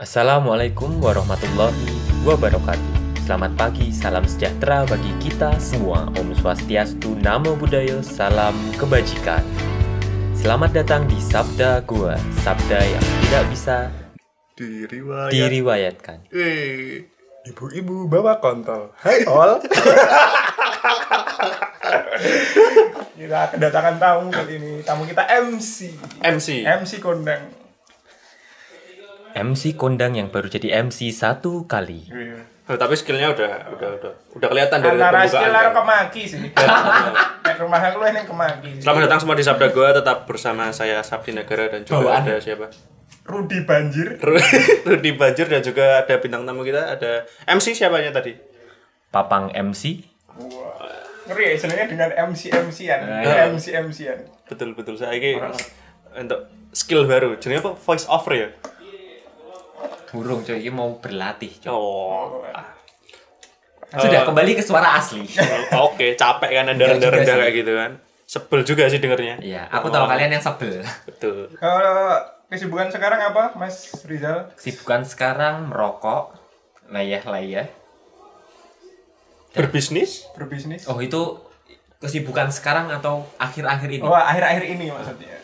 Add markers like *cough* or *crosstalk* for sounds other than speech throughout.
Assalamualaikum warahmatullahi wabarakatuh. Selamat pagi, salam sejahtera bagi kita semua. Om Swastiastu, Namo Buddhaya, salam kebajikan. Selamat datang di Sabda Gua, sabda yang tidak bisa Diriwayat. diriwayatkan. Eh, ibu-ibu bawa kontol. Hai all. *laughs* kita kedatangan tamu kali ini. Tamu kita MC. MC. MC kondang. MC kondang yang baru jadi MC satu kali. Oh, tapi skillnya udah udah udah udah kelihatan dari Antara pembukaan. skill karo kan? kemaki sih. *laughs* Nek rumah aku yang kemaki. Selamat datang semua di Sabda Gua tetap bersama saya Sabdi Negara dan juga Bawaan. ada siapa? Rudi Banjir. *laughs* Rudi Banjir dan juga ada bintang tamu kita ada MC siapanya tadi? Papang MC. Wah. Ngeri ya sebenarnya dengan MC MC-an. Iya. MC MC-an. Betul betul saya ini untuk skill baru. Jadi apa voice over ya? Burung coy, ini mau berlatih coy. Oh. Sudah kembali ke suara asli. *laughs* Oke, capek kan juga rendah-rendah kayak gitu kan. Sebel juga sih dengernya. Iya, aku tahu kalian yang sebel. Betul. Kalau kesibukan sekarang apa, Mas Rizal? Kesibukan sekarang merokok, layah-layah. Berbisnis? Berbisnis? Oh itu kesibukan sekarang atau akhir-akhir ini? Oh, akhir-akhir ini maksudnya.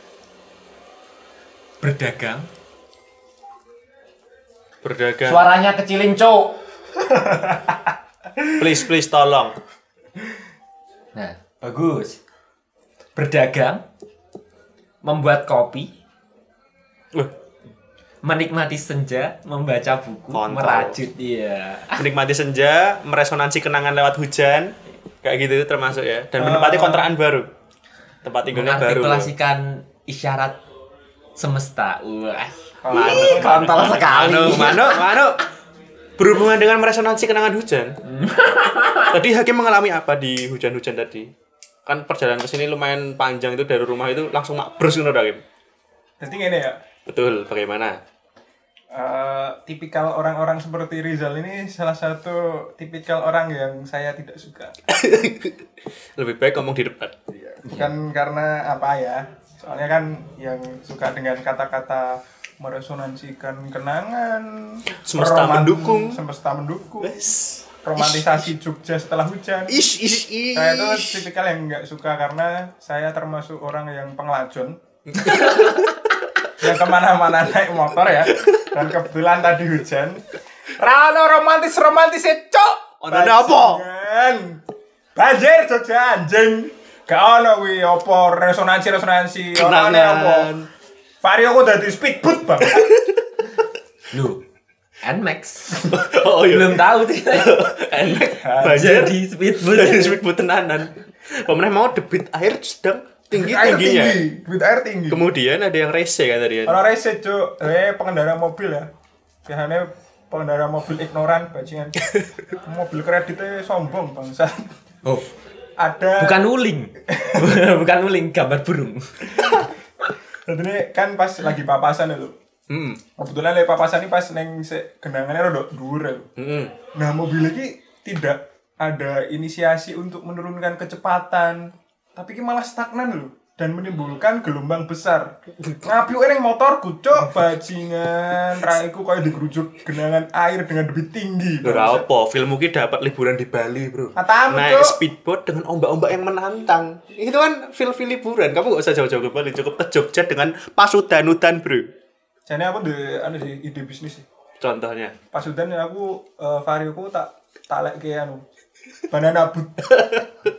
Berdagang. Berdagang. Suaranya kecilin cok. *laughs* Please please tolong. Nah, bagus. Berdagang, membuat kopi, Wah, menikmati senja, membaca buku, Kontol. merajut, iya. menikmati senja, meresonansi kenangan lewat hujan, kayak gitu termasuk ya, dan menempati Eh. kontrakan baru, tempat tinggalnya baru. Mengartikulasikan isyarat semesta. Wah, Manu, kontol sekali. Manu, manu, manu. Berhubungan dengan meresonansi kenangan hujan. tadi Hakim mengalami apa di hujan-hujan tadi? Kan perjalanan ke sini lumayan panjang itu dari rumah itu langsung makbrus gitu Hakim. Jadi gini ya, Betul, bagaimana? eh, tipikal orang-orang seperti Rizal ini salah satu tipikal orang yang saya tidak suka. *laughs* Lebih baik ngomong di depan. Bukan karena apa ya, soalnya kan yang suka dengan kata-kata meresonansikan kenangan, Semesta roman- mendukung. semesta mendukung, Wes. romantisasi Jogja setelah hujan. Ish, ish, ish. Saya itu tipikal yang nggak suka karena saya termasuk orang yang pengelajon. *laughs* yang ke mana-mana naik motor ya. Dan kebetulan tadi hujan. Rano romantis romantis cok. Ono apa? Banjir Jogja anjing. Gak ono wi apa resonansi resonansi. Ono apa? Vario aku udah di speedboat bang. Lu, Nmax. *laughs* Oh iya. Belum tahu sih. *laughs* Enak. Banjir. Jadi speedboat. Dari speedboat tenanan. Pemenang mau debit air sedang tinggi air tingginya. tinggi, debit air tinggi. Kemudian ada yang rese kan tadi. Orang rese cuk, eh pengendara mobil ya. Biasanya pengendara mobil ignoran bajingan. *laughs* mobil kreditnya sombong bangsa. Oh, Ada bukan uling. bukan uling, gambar burung. Jadi ini kan pas lagi papasan itu. Hmm. Kebetulan lagi papasan ini pas neng se genangannya rada dhuwur ya. Hmm. Nah, mobil ini tidak ada inisiasi untuk menurunkan kecepatan, tapi ini malah stagnan loh dan menimbulkan gelombang besar. Ngapiu neng motor cuk bajingan, raiku kayak digerujuk genangan air dengan debit tinggi. Ora apa, filmmu ki dapat liburan di Bali, Bro. Katamu, Naik speedboat dengan ombak-ombak yang menantang. Itu kan feel-feel liburan. Kamu gak usah jauh-jauh ke Bali, cukup ke Jogja dengan pasudanutan, Bro. Jadi aku di anu sih ide bisnis sih. Contohnya. Pas udah nih aku eh, varioku tak tak lek ke anu banana boot. *laughs*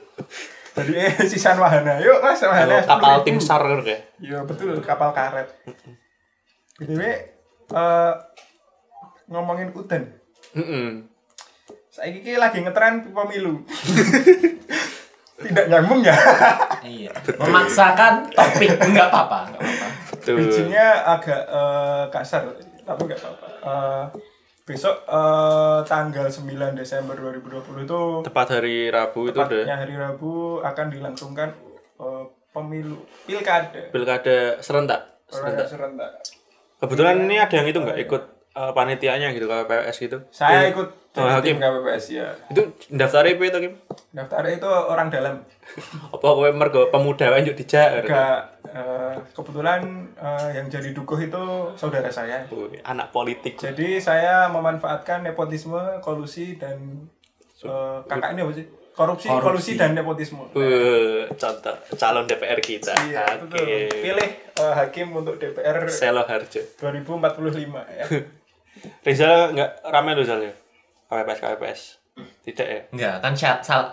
Jadi eh *laughs* sisan wahana. Yuk Mas wahana. Kapal 10.000. tim SAR kayak. Iya betul kapal karet. BTW eh ngomongin udan. Heeh. Saya ini lagi ngetren pemilu. *laughs* Tidak nyambung ya. Iya. *laughs* Memaksakan topik enggak apa-apa, enggak apa-apa. Bijinya agak eh, kasar, tapi nggak apa-apa. Eh, besok eh, tanggal 9 Desember 2020 itu Tepat hari Rabu itu udah tepatnya hari Rabu akan dilangsungkan eh, pemilu pilkada. pilkada serentak. Serentak. serentak. Kebetulan ini ada yang itu nggak ikut eh, panitianya gitu KPPS gitu. Saya ikut Oh, Hakim. tim KPPS ya. Itu daftar IP itu Kim? Daftar itu orang dalam. *laughs* Apa kowe mergo pemuda wae njuk dijak? Gak Eh, kebetulan eh, yang jadi dukuh itu saudara saya. Wih, anak politik. Jadi saya memanfaatkan nepotisme, kolusi dan eh, kakak ini apa sih? Korupsi, Korupsi. kolusi dan nepotisme. Wih, contoh calon DPR kita. Iya, betul. Oke. Pilih eh, hakim untuk DPR Selo Harjo. 2045 ya. *laughs* Rizal nggak ramai Rizal ya? KPPS KPPS. Tidak ya? Enggak, kan syarat sal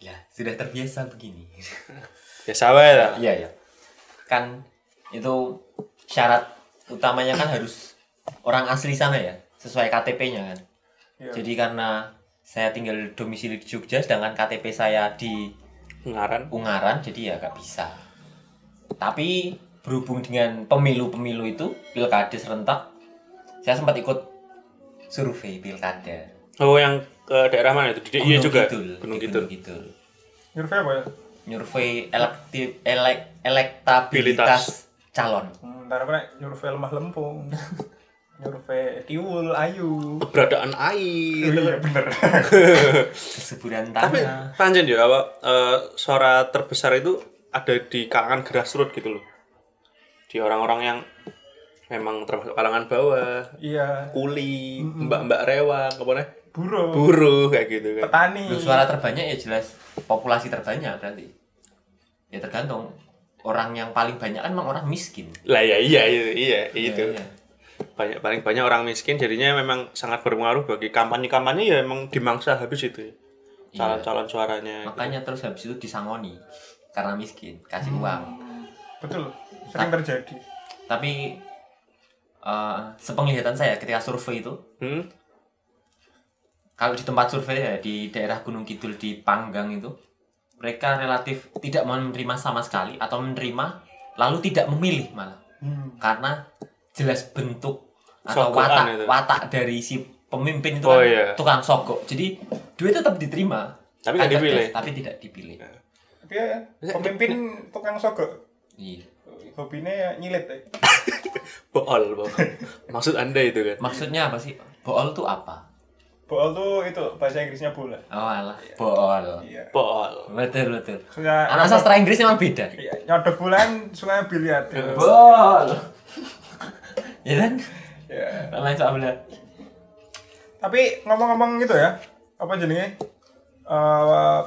ya sudah terbiasa begini. *laughs* Ya sawah lah. Iya ya. Kan itu syarat utamanya kan harus orang asli sana ya, sesuai KTP-nya kan. Iya. Jadi karena saya tinggal domisili di Jogja, sedangkan KTP saya di Ngaran. Ungaran, jadi ya gak bisa. Tapi berhubung dengan pemilu-pemilu itu, pilkada serentak, saya sempat ikut survei pilkada. Oh yang ke daerah mana itu? Di DIY juga. Kidul, Gunung di Kidul. Gunung Kidul. Survei apa ya? Nyurvei elektif, elek, elektabilitas calon. Hmm, ntar apa nek nyurvei lemah lempung. *laughs* nyurvei tiwul, ayu. Keberadaan Oh, air. iya bener. *laughs* Kesuburan Tapi tanah. panjen ya apa eh, suara terbesar itu ada di kalangan grassroots gitu loh. Di orang-orang yang memang termasuk kalangan bawah, iya. kuli, mbak-mbak rewang, apa nih? Buruh. Buruh kayak gitu kan. Petani. Loh, suara terbanyak ya jelas populasi terbanyak berarti. Ya tergantung. Orang yang paling banyak kan memang orang miskin. Lah ya iya iya iya itu. Iya, iya. Banyak paling banyak orang miskin jadinya memang sangat berpengaruh bagi kampanye-kampanye ya emang dimangsa habis itu. ya. Calon-calon suaranya. Makanya terus habis itu disangoni karena miskin, kasih uang. Betul. Sering terjadi. Tapi eh sepenglihatan saya ketika survei itu, Hmm? kalau di tempat survei ya di daerah Gunung Kidul di Panggang itu, mereka relatif tidak mau menerima sama sekali atau menerima lalu tidak memilih malah Hmm. karena jelas bentuk atau watak itu. watak dari si pemimpin itu Oh, kan iya. tukang sogok. Jadi duit tetap diterima. Tapi Ada dipilih. tes, tapi tidak dipilih. Tapi ya, pemimpin tukang sogok. Iya. Hobinya ya nyilit ya. *laughs* Bool, bool. Maksud Anda itu kan. Maksudnya apa sih? Bool tuh apa? Bool tuh itu bahasa Inggrisnya bola. Oh alah, bool. Iya. Bool. Betul betul. Suka Anak sastra Inggris memang beda. Iya, nyodok bulan sungai biliar. Bool. ya kan? Ya. Main soal bola. Tapi ngomong-ngomong gitu ya, apa jenenge? Eh,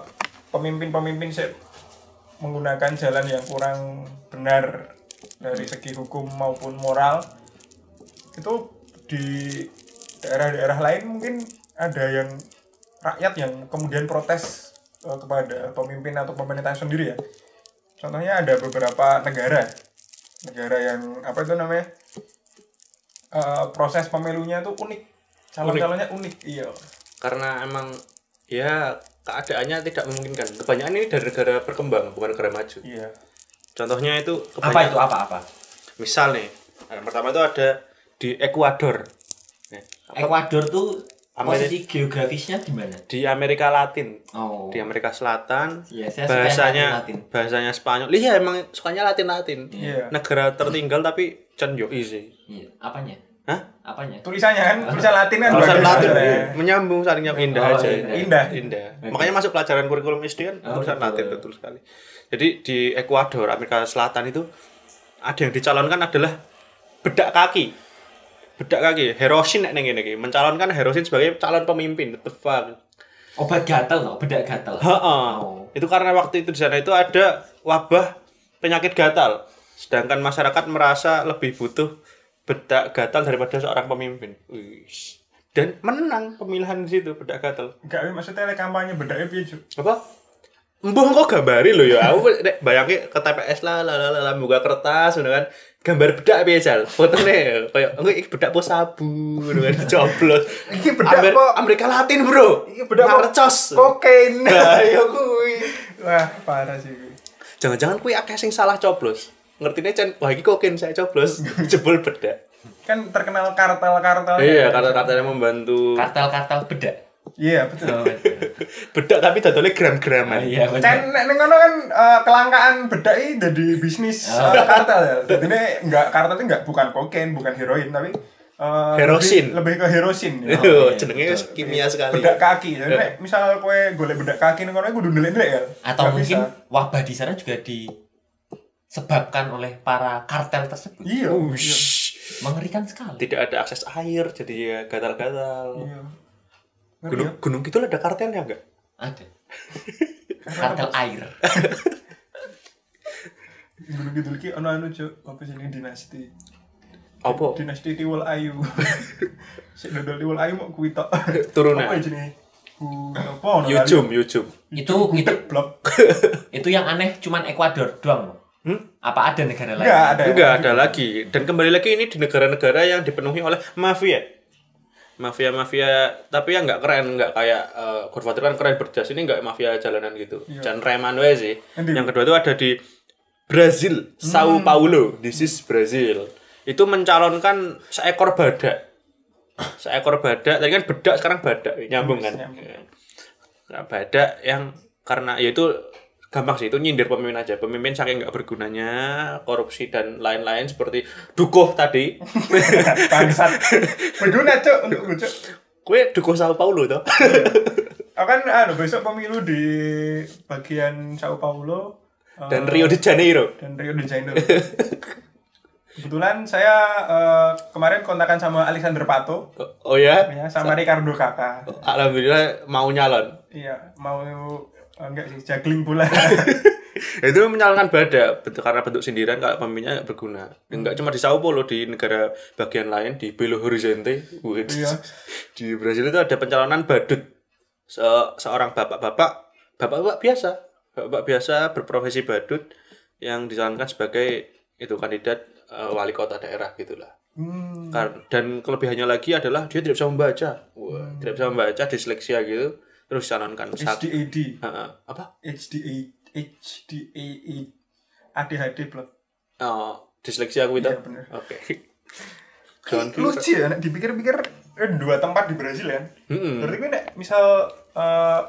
pemimpin-pemimpin sih menggunakan jalan yang kurang benar dari segi hukum maupun moral. Itu di daerah-daerah lain mungkin ada yang rakyat yang kemudian protes eh, kepada pemimpin atau pemerintah sendiri ya. Contohnya ada beberapa negara, negara yang apa itu namanya eh, proses pemilunya itu unik, calon-calonnya unik, iya. Karena emang ya keadaannya tidak memungkinkan. Kebanyakan ini dari negara berkembang, bukan negara maju. Iya. Contohnya itu Apa itu apa apa? Misal nih, yang pertama itu ada di Ekuador. Ekuador tuh posisi geografisnya di mana? di Amerika Latin. Oh. Di Amerika Selatan. Iya, saya bahasanya Latin. bahasanya Spanyol. Iya, emang sukanya Latin-Latin. Iya. Negara tertinggal tapi can yo easy. Iya, apanya? Hah? Apanya? Tulisannya kan, tulisan Latin kan Tulisan Latin sebenarnya. menyambung saling nyambung indah Oh, aja. indah. Indah. Indah. Makanya masuk pelajaran kurikulum SD kan Oh, tulisan betul. Latin betul sekali. Jadi di Ekuador, Amerika Selatan itu ada yang dicalonkan adalah bedak kaki. Bedak kaki, Herosin nek ning ngene iki, mencalonkan Herosin sebagai calon pemimpin. The fuck? Obat gatal loh, bedak gatal. Heeh. Oh. Itu karena waktu itu di sana itu ada wabah penyakit gatal. Sedangkan masyarakat merasa lebih butuh bedak gatal daripada seorang pemimpin. Wih. Dan menang pemilihan di situ bedak gatal. Enggak, maksudnya lek kampanye bedaknya piye? Apa? Mbah kok gambari lho ya. Aku nek bayangke ke TPS lah lah lah lah buka kertas ngono kan. Gambar bedak piye jal? Fotone koyo engko iki bedak po sabu ngono kan coblos. Iki bedak Amer- po- Amerika Latin, Bro. Iki bedak Narcos. Kokain. Nah, *laughs* ya kuwi. Wah, parah sih. kuwi. Jangan-jangan kuwi akeh sing salah coblos. Ngertine Cen, wah iki kokain saya coblos, *laughs* jebol bedak. Kan terkenal kartel-kartel. Iya, kata-katanya membantu. Kartel-kartel bedak. Iya, betul. Oh, *laughs* betul. Bedak tapi dodolnya gram-graman. iya, betul. Kan nek ning kono kan eh, kelangkaan bedak iki dadi bisnis Oh. eh, kartel ya. Jadi ini enggak kartel itu enggak bukan kokain, bukan heroin, tapi eh, Herosin. Lebih, lebih ke herosin. *laughs* ya. Yo, iya, jenenge wis kimia sekali. bedak kaki. Jadi nek misal kowe golek bedak kaki ning kono kudu ndelik-ndelik ya. Atau Nggak mungkin bisa. wabah di sana juga di disebabkan oleh para kartel tersebut. Iya. iya. Ush. Mengerikan sekali. Tidak ada akses air, jadi ya gatal-gatal. Iya. Gunung, ya. gunung gitu ada kartelnya enggak? Ada. Kartel air. Gunung Kidul ki ono anu cuk, apa sih ini dinasti. Apa? Dinasti Tiwul Ayu. *laughs* Sik dodol Tiwul Ayu mau kuwi tok. Turunan. Apa jenenge? Ku apa ono kali? Yujum, Yujum. Itu itu Blok. *laughs* itu yang aneh cuman Ekuador doang. Hmm? Apa ada negara lain? Enggak ada. Enggak ada lagi. Dan kembali lagi ini di negara-negara yang dipenuhi oleh mafia. Mafia-mafia, tapi yang nggak keren, nggak kayak uh, Godfather kan keren berjas. Ini nggak mafia jalanan gitu. Dan reman sih. Endi? Yang kedua itu ada di Brazil, Sao Paulo. This is Brazil. Itu mencalonkan seekor badak. Seekor badak, tadi kan bedak sekarang badak, nyambung kan. Nah, badak yang karena ya itu gampang sih itu nyindir pemimpin aja pemimpin saking nggak bergunanya korupsi dan lain-lain seperti dukuh tadi *laughs* Bangsat. Berguna cuk untuk cuk. kue dukuh Sao Paulo toh Aku kan anu besok pemilu di bagian Sao Paulo dan Rio de Janeiro dan Rio de Janeiro. Kebetulan saya eh, kemarin kontakan sama Alexander Pato oh, oh ya ya sama Ricardo Kakak. alhamdulillah mau nyalon Iya, mau eh, enggak sih juggling bola. *laughs* itu menyalonkan badak bentuk karena bentuk sindiran kalau pemimpinnya nggak berguna. Nggak cuma di Sao Paulo di negara bagian lain di Belo Horizonte Wih, Iya. *laughs* di Brasil itu ada pencalonan badut. Se- seorang bapak-bapak bapak-bapak biasa. Bapak biasa berprofesi badut yang dicalonkan sebagai itu kandidat eh, wali kota daerah gitulah. Hmm. Dan kelebihannya lagi adalah dia tidak bisa membaca. Wah, tidak bisa membaca disleksia gitu terus dicalonkan saat HDAD. Heeh. apa HDA HDAD ADHD blok. oh, disleksia aku itu Iya, oke *laughs* gitu. Lucu ya, dipikir-pikir eh, dua tempat di Brasil ya. Mm-mm. Berarti gue nek misal eh,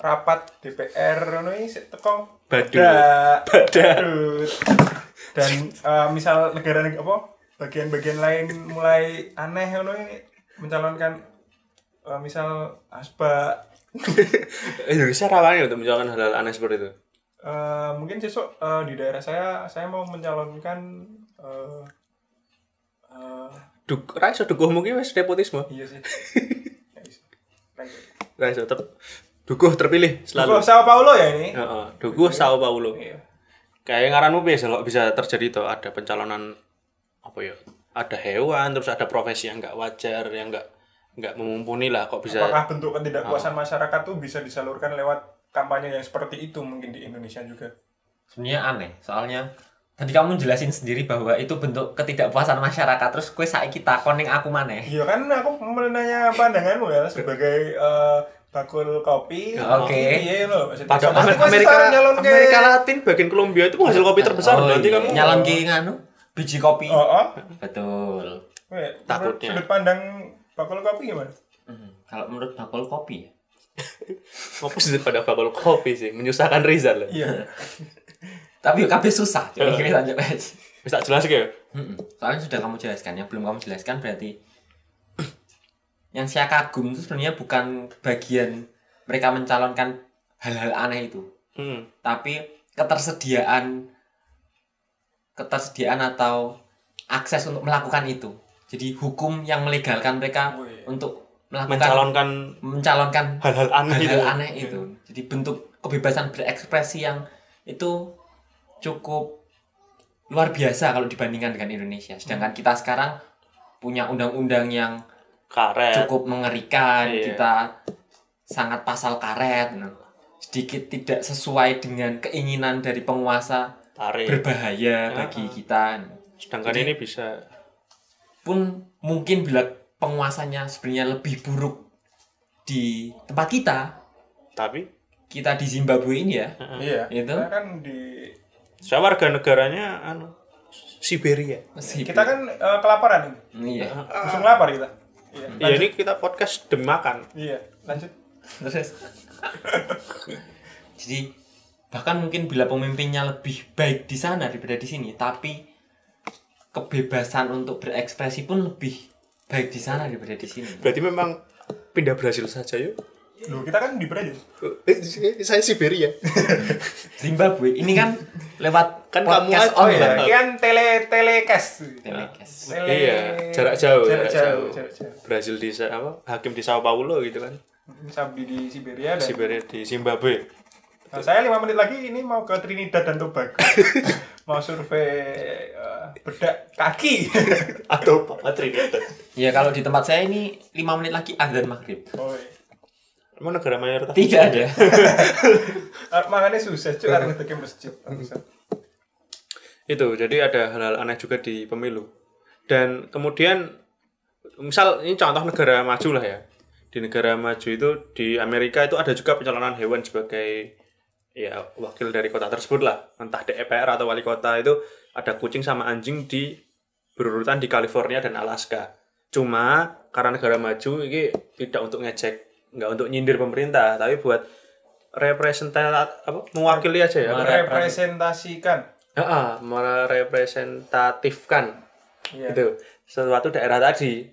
rapat DPR ngono iki sik teko Badut. badut. Dan eh, misal negara apa bagian-bagian lain mulai aneh ngono iki mencalonkan eh, misal asbak *laughs* Indonesia rawan ya untuk mencalonkan hal-hal aneh seperti itu? Eh, mungkin besok eh, di daerah saya saya mau mencalonkan eh, eh, Duk, raiso dukuh mungkin wes nepotisme. Iya sih. *laughs* Raiso tetap dukuh terpilih Dukuh selalu Sao Paulo ya ini? Heeh, dukuh Sao Paulo. Iya. kayak ngaranmu biasa kalau bisa terjadi tuh ada pencalonan apa ya ada hewan terus ada profesi yang nggak wajar yang nggak nggak memumpuni lah kok bisa Apakah bentuk ketidakpuasan masyarakat tuh bisa disalurkan lewat kampanye yang seperti itu mungkin di Indonesia juga? Sebenarnya aneh, soalnya tadi kamu jelasin sendiri bahwa itu bentuk ketidakpuasan masyarakat terus kue saiki takon ning aku maneh. Iya kan aku menanya pandanganmu ya sebagai eh, bakul kopi. Oke. Iya loh. maksudnya. pada Soalnya Amer- aku Amerika ke- Amerika Latin bagian Kolombia itu penghasil kopi terbesar Oh, nanti iya. kamu nyalon ki nganu biji kopi. Oh, oh. Betul. Weh, Takutnya. Sudut pandang bakul kopi gimana? Hmm, Kalau menurut bakul kopi ya. *laughs* sih pada bakul kopi sih menyusahkan Rizal lah Iya. *laughs* Tapi kabeh susah. Jadi kita lanjut aja. bisa jelas ya Mm-mm. Soalnya sudah kamu jelaskan, yang belum kamu jelaskan berarti *clears throat* yang saya kagum itu sebenarnya bukan bagian mereka mencalonkan hal-hal aneh itu, hmm. tapi ketersediaan ketersediaan atau akses untuk melakukan itu. Jadi hukum yang melegalkan mereka Oh, iya. untuk melakukan mencalonkan mencalonkan hal-hal aneh itu hal-hal aneh itu. Jadi bentuk kebebasan berekspresi yang itu cukup luar biasa kalau dibandingkan dengan Indonesia. Sedangkan kita sekarang punya undang-undang yang karet cukup mengerikan, Iya. kita sangat pasal karet, nah. sedikit tidak sesuai dengan keinginan dari penguasa tarik berbahaya bagi kita. Nah, sedangkan Jadi- ini bisa Pun mungkin bila penguasanya sebenarnya lebih buruk di tempat kita, tapi kita di Zimbabwe ini ya, Iya. Itu? Kita kan di saya warga negaranya anu Siberia masih kita kan eh, kelaparan ini. iya. Langsung lapar kita. Iya. ya ini kita podcast demi makan Iya. Lanjut. Terus. Jadi bahkan mungkin bila pemimpinnya lebih baik di sana daripada di sini, tapi kebebasan untuk berekspresi pun lebih baik di sana daripada di sini. berarti memang pindah Brasil saja yuk Loh, kita kan di Brazil. Eh, saya Siberia. *laughs* Zimbabwe. Ini kan lewat Kan kamu podcast aja. Oh online. iya, ini kan tele telecast. Telecast. Tele- Iya, jarak jauh, Jarak jarak jauh, jauh. jarak jauh. Brazil di apa? Hakim di Sao Paulo gitu kan. Sabdi di Siberia dan Siberia di Zimbabwe. Nah, saya lima menit lagi ini mau ke Trinidad dan Tobago. *laughs* mau survei eh, bedak kaki. *laughs* Atau apa Trinidad. Ya kalau di tempat saya ini 5 menit lagi azan maghrib. oh, iya. Emang negara mayoritas Tidak ada. Ah, *laughs* Makanya susah cuy harus ke masjid. Itu jadi ada hal-hal aneh juga di pemilu dan kemudian misal ini contoh negara maju lah ya di negara maju itu di Amerika itu ada juga pencalonan hewan sebagai ya wakil dari kota tersebut lah entah DPR atau wali kota itu ada kucing sama anjing di berurutan di California dan Alaska. Cuma karena negara maju ini tidak untuk ngecek nggak untuk nyindir pemerintah tapi buat representatif apa mewakili aja ya. Merepresentasikan. Heeh, merepresentatifkan. Iya. gitu. Suatu daerah tadi.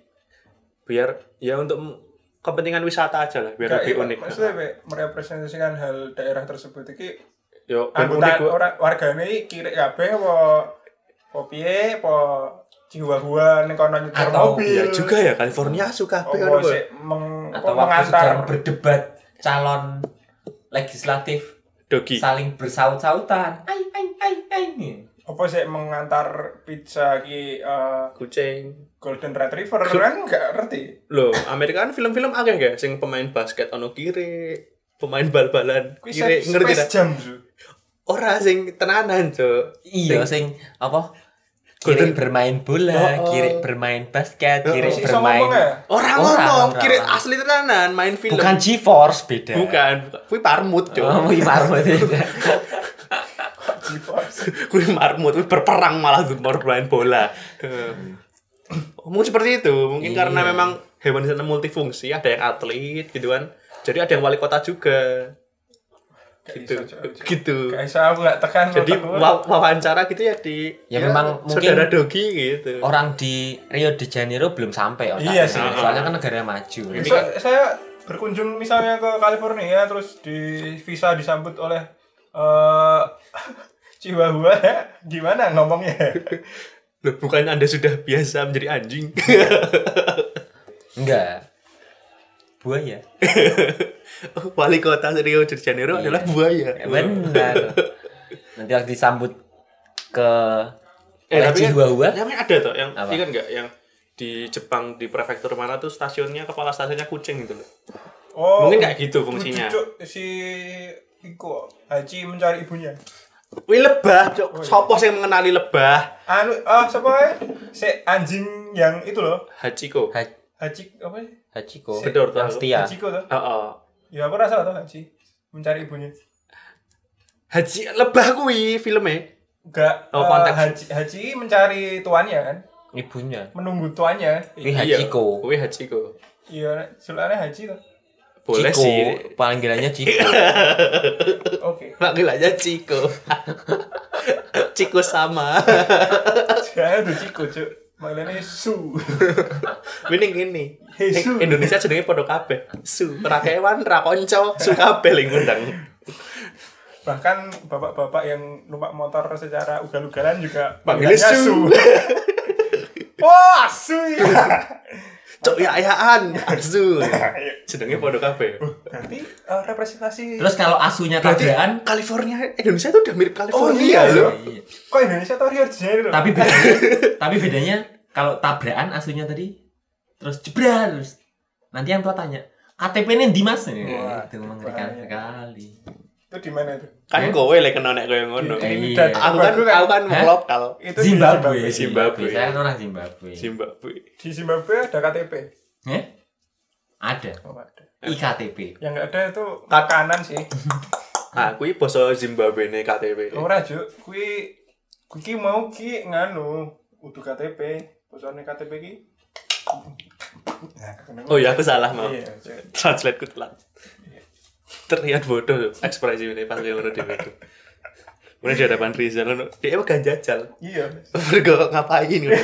Biar ya untuk kepentingan wisata aja lah biar Gak, lebih iya, unik Maksudnya Be, merepresentasikan hal daerah tersebut iki yo unik anggota orang wargane iki kira kabeh apa apa piye apa jiwa-jiwa ning kono nyetir Atau- mobil. ya juga ya California suka ya apa sih meng, Atau waktu mengantar sedang berdebat calon legislatif dogi saling bersaut-sautan. Ai ai ai ai. Apa sih mengantar pizza ki eh, kucing Golden Retriever kan nggak ngerti. loh Amerika kan film-film akeh nggak sing pemain basket ono kiri pemain bal-balan kiri ngerti tak Jam Zu. ora sing tenanan cok Iya sing apa? Kiri Golden- bermain bola, Oh, oh. kiri bermain basket, kiri Si iso bermain orang Ora, ngomong ora, kiri asli tenanan main film bukan G-Force beda. bukan kuwi parmut cok Oh, beda. *laughs* *laughs* Kuwi marmut, kuwi berperang malah bermain bola. Mungkin seperti itu, mungkin Iya. karena memang hewan di sana multifungsi, ada yang atlet gitu kan. Jadi ada yang wali kota juga. Gitu. Gitu. Gak iso aku nggak tekan Jadi wawancara gitu ya di Ya memang mungkin saudara dogi gitu. Orang di Rio de Janeiro belum sampai otaknya. Iya sih. Soalnya kan negara maju. Ini So- kan- saya berkunjung misalnya ke California terus di visa disambut oleh eh *laughs* Chihuahua ya *laughs* gimana ngomongnya *laughs* Loh, bukan Anda sudah biasa menjadi anjing. Enggak. Buaya. *laughs* Oh, wali kota Rio de Janeiro Iya. adalah buaya. Benar. Nanti harus disambut ke Eh, tapi kan, Chihuahua. tapi ada tuh yang Apa? ingat nggak yang di Jepang di prefektur mana tuh stasiunnya kepala stasiunnya kucing gitu loh. oh Mungkin kayak gitu fungsinya. Cuk, si Iko Haji mencari ibunya Wih lebah, cok. Oh, iya. Sopo sih yang mengenali lebah? anu ah siapa ya si anjing yang itu loh Hachiko. Ha- Haji apa sih Hachiko. Betul, tahu. setia. Hachiko tuh Oh, oh. ya aku rasa tuh Haji mencari ibunya Haji lebah kuwi filmnya. enggak Oh, eh, konteks. Haji Haji mencari tuannya kan Ibunya. menunggu tuannya Kuwi Hachiko. Kuwi Hachiko. iya sebenarnya Haji tuh Boleh Ciko. sih. Panggilannya Ciko. *laughs* oke Panggil aja Ciko. *laughs* Ciko sama. Jangan tuh Ciko cuk Maknanya su *laughs* Mending gini. Hey, Su. Indonesia jenenge padha kabeh. Su, ra kewan, ra konco, su kabeh ling ngundang. bahkan bapak-bapak yang numpak motor secara ugal-ugalan juga panggilannya Su. Wah, su ya. Cok ya ayaan, su. Jenenge padha kabeh. Berarti eh, representasi Terus kalau asunya tabrakan California Indonesia itu udah mirip Oh California iya loh. loh. Kok Indonesia tuh Rio de Janeiro? tapi bedanya tapi bedanya kalau tabrakan asunya tadi terus jebral terus nanti yang tua tanya KTP ini di mas Wah, itu mengerikan bahaya. sekali itu di mana itu? Kan kowe lek kena nek koyo ngono. Trinidad. iya. Aku kan aku kan Hah? lokal Itu Zimbabwe Zimbabwe. Zimbabwe. saya kan orang Zimbabwe Zimbabwe. Di Zimbabwe ada KTP. eh ada Oh, ada. iktp Yang nggak ada itu makanan sih. *laughs* Ah, kuwi basa Zimbabwe ne KTP. Ora, Juk. Kui kui ki mau ki nganu udah KTP. Bosone KTP ki. Oh iya, aku salah mau. Iya. Translate ku telat. Terlihat bodoh ekspresi ini pas yang ngono dhewe itu. Mulai di hadapan Rizal, ngono. dia emang gak jajal. Iya. Mergo ngapain ngono.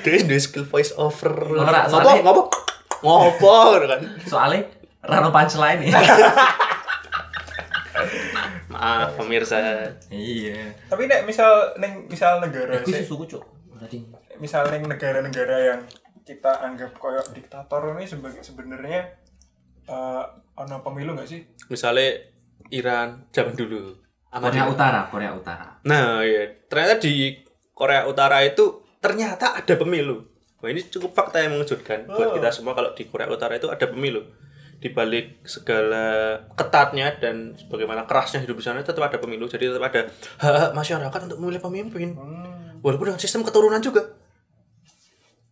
Dia duwe skill voice over. Ora, Ngopo? soalnya- Ngopo? Ngopo ngono kan. soalnya Rano punchline ya. *laughs* Maaf pemirsa. iya. Tapi nek misal neng misal negara Aku sih, susu cuk. Tadi. misal neng negara-negara yang kita anggap koyok diktator ini sebagai sebenarnya eh ono pemilu nggak sih? Misalnya Iran zaman dulu. Korea. Utara, Korea Utara. Nah, iya. Ternyata di Korea Utara itu ternyata ada pemilu. Wah, ini cukup fakta yang mengejutkan buat Oh. kita semua kalau di Korea Utara itu ada pemilu. Di balik segala ketatnya dan bagaimana kerasnya hidup di sana tetap ada pemilu. Jadi tetap ada hak masyarakat untuk memilih pemimpin. Hmm. Walaupun dengan sistem keturunan juga.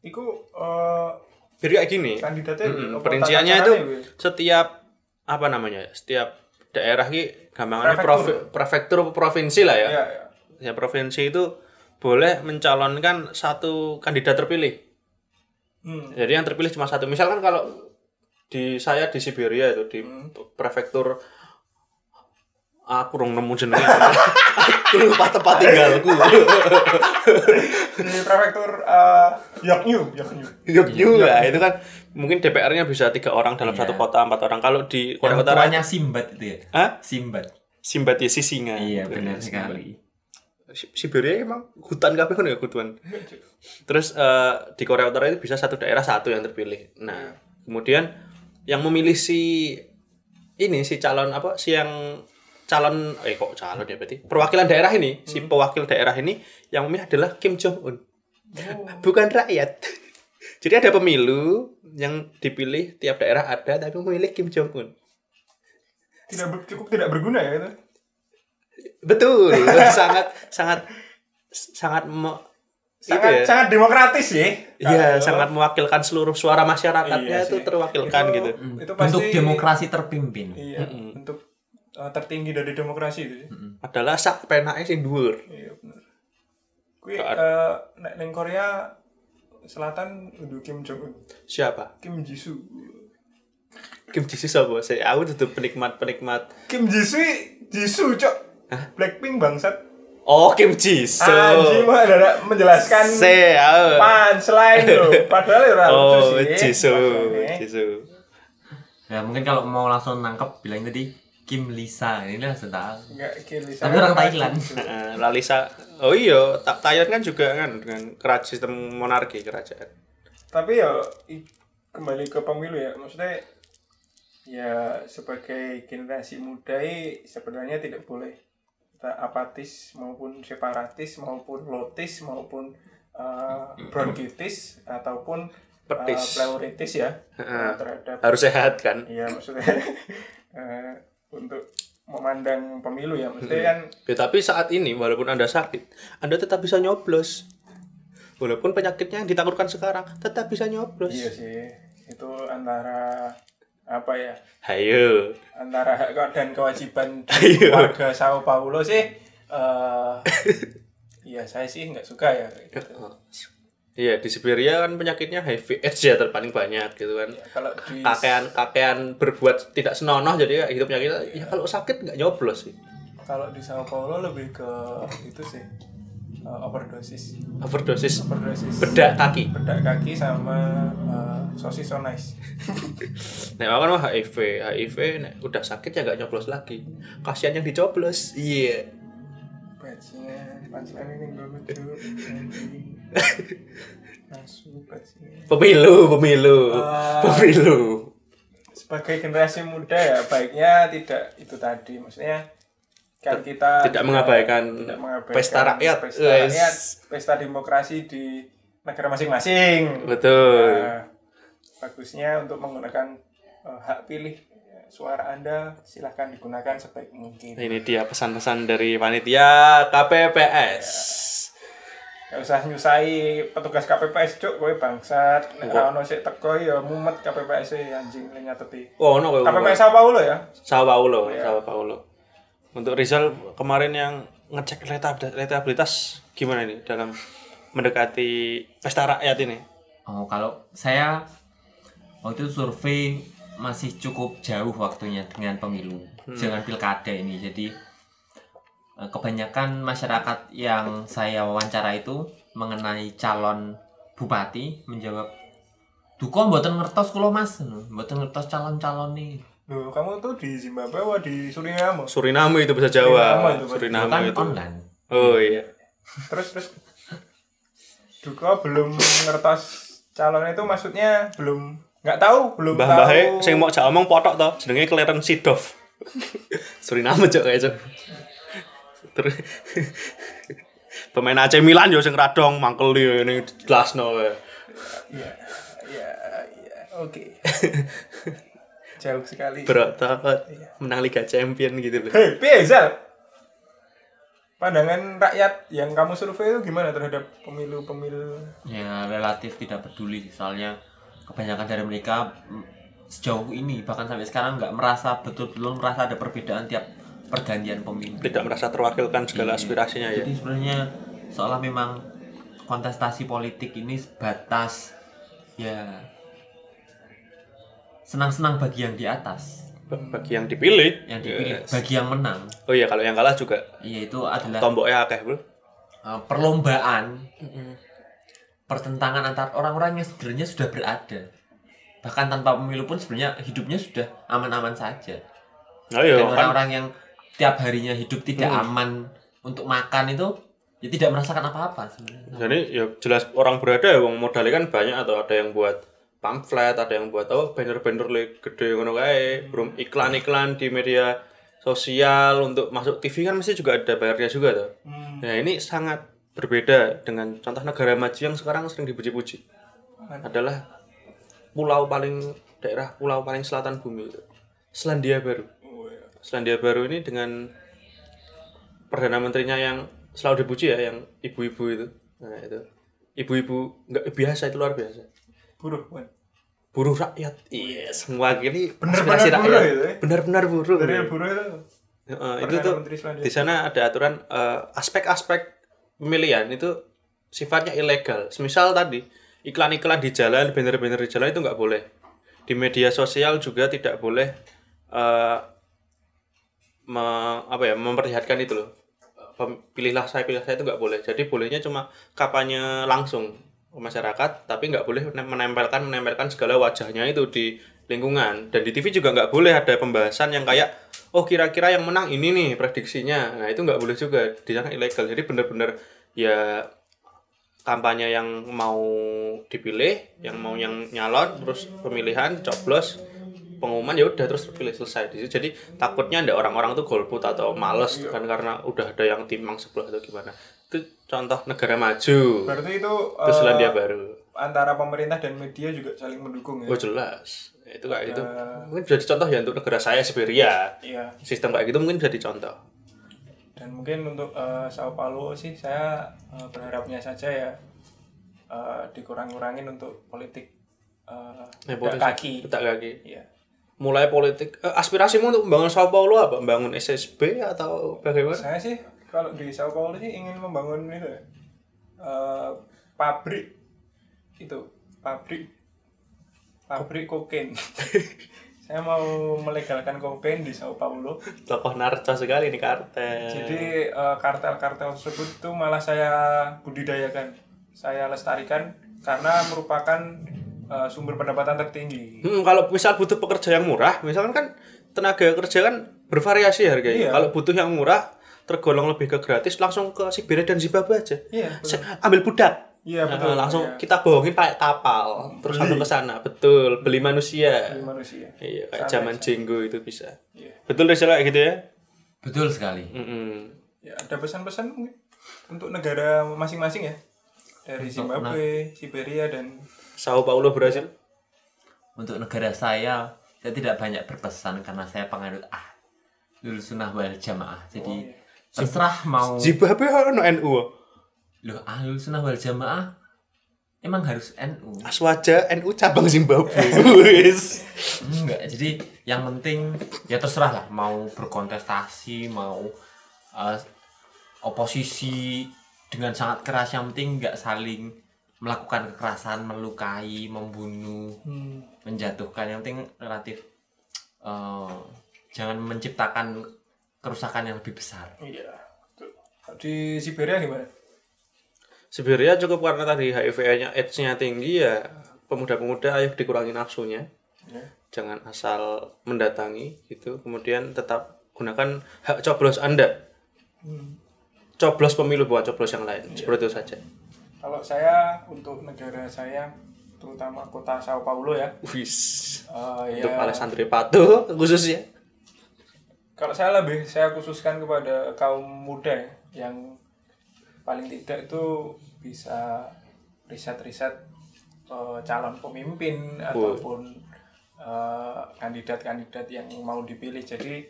Iku eh Jadi kayak gini. kandidatnya apa perinciannya itu Wi? setiap apa namanya? Setiap daerah ki gampangannya Prefektur. prefektur provinsi lah ya. Iya, iya. ya provinsi itu boleh mencalonkan satu kandidat terpilih. Hmm. Jadi yang terpilih cuma satu. Misalkan kalau di saya di Siberia itu di prefektur aku rong nemu jenenge. *laughs* aku lupa tempat tinggalku. *laughs* Di prefektur eh Yoknyu, Yoknyu. Yogyo ya, itu kan mungkin DPR-nya bisa tiga orang dalam Iya. satu kota empat orang. Kalau di Korea Yang Utara Simbat itu ya. Hah? Simbat. Simbat ya si singa. Iya, Gitu, benar Simbat. sekali. Si- Siberia emang hutan kabeh kan ya hutan. Terus eh, di Korea Utara itu bisa satu daerah satu yang terpilih. Nah, kemudian yang memilih si ini si calon apa si yang calon eh kok calon ya berarti perwakilan daerah ini si pewakil daerah ini yang memilih adalah Kim Jong Un *laughs* bukan rakyat *laughs* jadi ada pemilu yang dipilih tiap daerah ada tapi memilih Kim Jong Un Tidak ber- cukup tidak berguna ya itu. betul *laughs* sangat sangat sangat me- Sangat ya. sangat demokratis ya. Iya, sangat mewakilkan seluruh suara masyarakatnya Iya itu terwakilkan Itu- gitu. Itu pasti Untuk demokrasi terpimpin. Iya, untuk eh, tertinggi dari demokrasi itu sih. Adalah sak penake sing dhuwur. Iya benar. Kui eh nek ning Korea Selatan udah Kim Jong Un, Siapa? Kim Jisoo. Kim Jisoo sapa? Saya aku tuh penikmat-penikmat. Kim Jisoo Jisoo cok. Blackpink bangsat. Oh, Kim Jisoo. Anjing mah ada menjelaskan Se, ah. punchline loh. Padahal ya ora Oh, lucu sih. Jisoo. maksudnya. Jisoo. Ya mungkin kalau mau langsung nangkep bilang tadi Kim Lisa ini langsung tahu. Enggak Kim Lisa. Tapi orang Thailand. Heeh, *laughs* Lalisa. Oh iya, Ta- Thailand kan juga kan dengan kerajaan sistem monarki kerajaan. Tapi ya kembali ke pemilu ya. Maksudnya ya sebagai generasi muda sebenarnya tidak boleh kita apatis maupun separatis maupun lotis maupun eh, bronkitis ataupun eh, Petis. pleuritis ya Heeh. eh, terhadap Harus sehat kan? Iya maksudnya *laughs* eh, untuk memandang pemilu ya maksudnya kan Ya, tapi saat ini walaupun Anda sakit, Anda tetap bisa nyoblos. Walaupun penyakitnya yang ditakutkan sekarang, tetap bisa nyoblos. iya sih itu antara apa ya Hayo. antara hak dan kewajiban *laughs* Ayo. warga Sao Paulo sih eh *laughs* iya saya sih nggak suka ya gitu. Iya di Siberia kan penyakitnya HIV AIDS ya terpaling banyak gitu kan. kalau di Kakean kakean berbuat tidak senonoh jadi ya hidupnya kita ya kalau sakit nggak nyoblos sih. kalau di Sao Paulo lebih ke itu sih eh, overdosis Overdosis overdosis bedak kaki. bedak kaki sama eh, sosis so nice *laughs* Nek aku kan mah HIV, HIV nek udah sakit ya nggak nyoblos lagi. Kasihan yang dicoblos. Iya. Bajingan, pancelan ini gue lucu Masuk bajingan Pemilu, pemilu, Ah. pemilu. Sebagai generasi muda ya baiknya tidak itu tadi Maksudnya kan kita tidak mengabaikan tidak mengabaikan pesta rakyat. pesta, rakyat, pesta demokrasi di negara masing-masing Betul. Nah, bagusnya untuk menggunakan eh, hak pilih ya, suara anda silahkan digunakan sebaik mungkin Ini dia pesan-pesan dari panitia KPPS. Gak usah nyusai petugas KPPS cuk kowe bangsat. Nek ora ono sik teko ya mumet KPPS e anjing le nyateti. Oh, no, kowe- KPPS Sao Paulo ya? Sao Paulo, Iya. Sao Paulo. Untuk Rizal kemarin yang ngecek rentabilitas gimana ini dalam mendekati pesta rakyat ini? Oh, kalau saya waktu itu survei masih cukup jauh waktunya dengan pemilu, dengan pilkada ini. Jadi kebanyakan masyarakat yang saya wawancara itu mengenai calon bupati menjawab Duko mboten ngertos kula Mas, mboten ngertos calon-calon nih. Loh, kamu tuh di Zimbabwe apa di Suriname? Suriname itu bahasa Suriname Jawa. itu, Pak. Suriname kan itu. online. Oh iya. Terus terus Duko belum ngertos calon itu maksudnya belum nggak tahu belum Mbah tahu sing mau omong potok to, jenenge Kleren Sidov. *laughs* Suriname cok kayak cok. Terus *laughs* pemain AC Milan yo sing radong mangkel yo ini jelasno wae. Iya, iya, iya, oke. *laughs* Jauh sekali. Berotot menang Liga Champion gitu loh. Hei, piye Zal? Pandangan rakyat yang kamu survei itu gimana terhadap pemilu-pemilu? Ya relatif tidak peduli soalnya kebanyakan dari mereka mm, sejauh ini bahkan sampai sekarang nggak merasa betul-betul merasa ada perbedaan tiap pergantian pemimpin. Tidak merasa terwakilkan segala Iya. aspirasinya ya. Jadi sebenarnya seolah memang kontestasi politik ini sebatas ya senang-senang bagi yang di atas, Bagi yang dipilih, yang dipilih, Yes. bagi yang menang. Oh iya, kalau yang kalah juga Iya itu adalah tomboknya akeh, Bro. uh, perlombaan pertentangan antar orang-orang yang sebenarnya sudah berada. Bahkan tanpa pemilu pun sebenarnya hidupnya sudah aman-aman saja. Oh iya, Dan kan orang-orang yang tiap harinya hidup tidak aman untuk makan itu ya tidak merasakan apa-apa sebenarnya. Jadi ya jelas orang berada ya wong modalnya kan banyak atau ada yang buat pamflet, ada yang buat oh banner-banner le gede ngono kae, belum iklan-iklan di media sosial untuk masuk TV kan mesti juga ada bayarnya juga tuh. Hmm. Nah, ini sangat berbeda dengan contoh negara maju yang sekarang sering dipuji-puji. Adalah pulau paling daerah pulau paling selatan bumi itu. Selandia Baru. Selandia Baru ini dengan perdana menterinya yang selalu dipuji ya yang ibu-ibu itu. Nah itu. Ibu-ibu nggak biasa itu luar biasa. Buruh, kan? buruh rakyat. Iya semua gini Bener-bener aspirasi buruh rakyat. itu ya? benar-benar buruh Dari buruh itu. Heeh, itu tuh di sana ada aturan eh, aspek-aspek pemilihan itu sifatnya ilegal. Semisal tadi iklan-iklan di jalan banner-banner di jalan itu nggak boleh. Di media sosial juga tidak boleh eh, me- apa ya memperlihatkan itu loh. Pilihlah saya pilih saya itu nggak boleh. Jadi bolehnya cuma kampanye langsung masyarakat tapi nggak boleh menem- menempelkan menempelkan segala wajahnya itu di lingkungan. Dan di TV juga nggak boleh ada pembahasan yang kayak oh kira-kira yang menang ini nih prediksinya. Nah itu nggak boleh juga di sana ilegal. Jadi bener-bener ya kampanye yang mau dipilih yang mau yang nyalon terus pemilihan coblos pengumuman ya udah terus terpilih selesai di situ. jadi takutnya ada orang-orang tuh golput atau males kan karena udah ada yang timang sebelah atau gimana itu contoh negara maju Berarti itu itu eh, Selandia Baru antara pemerintah dan media juga saling mendukung ya. oh jelas itu kayak gitu Ada- mungkin jadi contoh ya untuk negara saya Siberia Iya. sistem kayak gitu mungkin jadi contoh Dan mungkin untuk eh, Sao Paulo sih saya eh, berharapnya saja ya eh, dikurang-kurangin untuk politik eh Ya, pedak politik. kaki. Pedak kaki Iya. Mulai politik eh, aspirasimu untuk membangun Sao Paulo apa membangun SSB atau bagaimana Saya sih kalau di Sao Paulo sih ingin membangun itu eh, pabrik itu pabrik pabrik kokain. *laughs* saya mau melegalkan kokain di Sao Paulo. tokoh narco sekali nih kartel Jadi eh, kartel-kartel tersebut tuh malah saya budidayakan, saya lestarikan karena merupakan eh, sumber pendapatan tertinggi. Hmm, kalau misal butuh pekerja yang murah, misalkan kan tenaga kerja kan bervariasi harganya. Iya. Kalau butuh yang murah, tergolong lebih ke gratis, langsung ke Siberia dan Zimbabwe aja. Iya, betul. Ambil budak. Iya, Nah, betul. langsung Iya. kita bohongin pakai kapal, terus Beli. langsung ke sana. Betul, beli manusia. Bagi manusia. Iya, kayak zaman. Jenggo itu bisa. Iya. Betul deh kayak gitu ya. Betul sekali. Mm-mm. Ya, ada pesan-pesan mungkin untuk negara masing-masing ya. Dari Zimbabwe, Siberia dan Sao Paulo Brasil. Untuk negara saya, saya tidak banyak berpesan karena saya penganut ah lulus sunnah wal jamaah. Jadi terserah mau Zimbabwe ono NU. loh ah lulus sunnah wal jamaah emang harus NU. Aswaja NU cabang Zimbabwe. *laughs* Enggak, jadi yang penting ya terserah lah mau berkontestasi, mau eh, oposisi dengan sangat keras yang penting nggak saling melakukan kekerasan, melukai, membunuh, menjatuhkan. Yang penting relatif eh, jangan menciptakan kerusakan yang lebih besar. iya. Di Siberia gimana? Siberia cukup karena tadi HIV-nya AIDS-nya tinggi ya pemuda-pemuda ayo dikurangi nafsunya Ya. jangan asal mendatangi gitu kemudian tetap gunakan hak coblos anda coblos pemilu bukan coblos yang lain seperti itu saja Kalau saya untuk negara saya terutama kota Sao Paulo ya. wis eh, untuk ya santri patuh khususnya kalau saya lebih saya khususkan kepada kaum muda ya, yang paling tidak itu bisa riset-riset eh, calon pemimpin ataupun eh, kandidat-kandidat yang mau dipilih. Jadi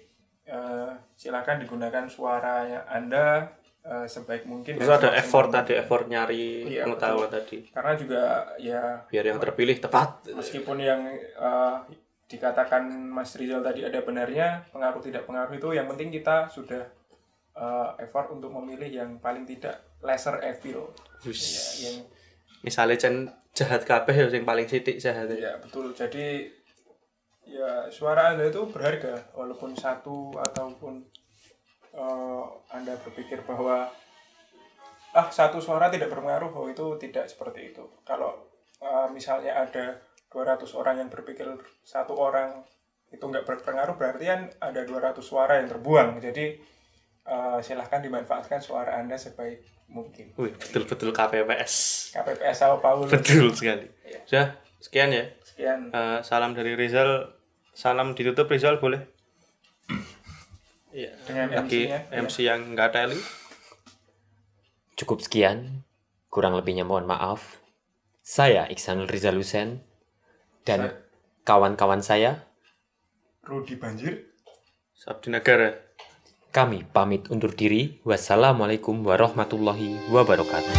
eh, silakan digunakan suara Anda eh, sebaik mungkin. terus ada effort tadi effort nyari Iya, pengetahuan tadi. Karena juga ya biar yang terpilih tepat. meskipun yang eh, dikatakan Mas Rizal tadi ada benarnya pengaruh tidak pengaruh itu yang penting kita sudah eh, effort untuk memilih yang paling tidak lesser evil. Ya, yang misalnya Cen jahat kabeh ya yang paling sidik jahat. Ya betul. Jadi ya suara anda itu berharga walaupun satu ataupun eh, anda berpikir bahwa ah satu suara tidak berpengaruh oh itu tidak seperti itu. Kalau eh, misalnya ada 200 orang yang berpikir satu orang itu nggak berpengaruh berarti kan ada 200 suara yang terbuang. Jadi eh, silahkan dimanfaatkan suara anda sebaik mungkin. Wih, betul-betul KPPS KPPS Sao Paulo. Betul sekali. Sudah sekian ya. Sekian. Eh, salam dari Rizal. Salam ditutup Rizal boleh Iya, Dengan lagi MC-nya, ya. MC yang nggak teli Cukup sekian, kurang lebihnya mohon maaf. Saya Iksanul Rizal Hussein dan kawan-kawan saya, Rudi Banjir Sabdi Negara kami pamit undur diri. Wassalamualaikum warahmatullahi wabarakatuh.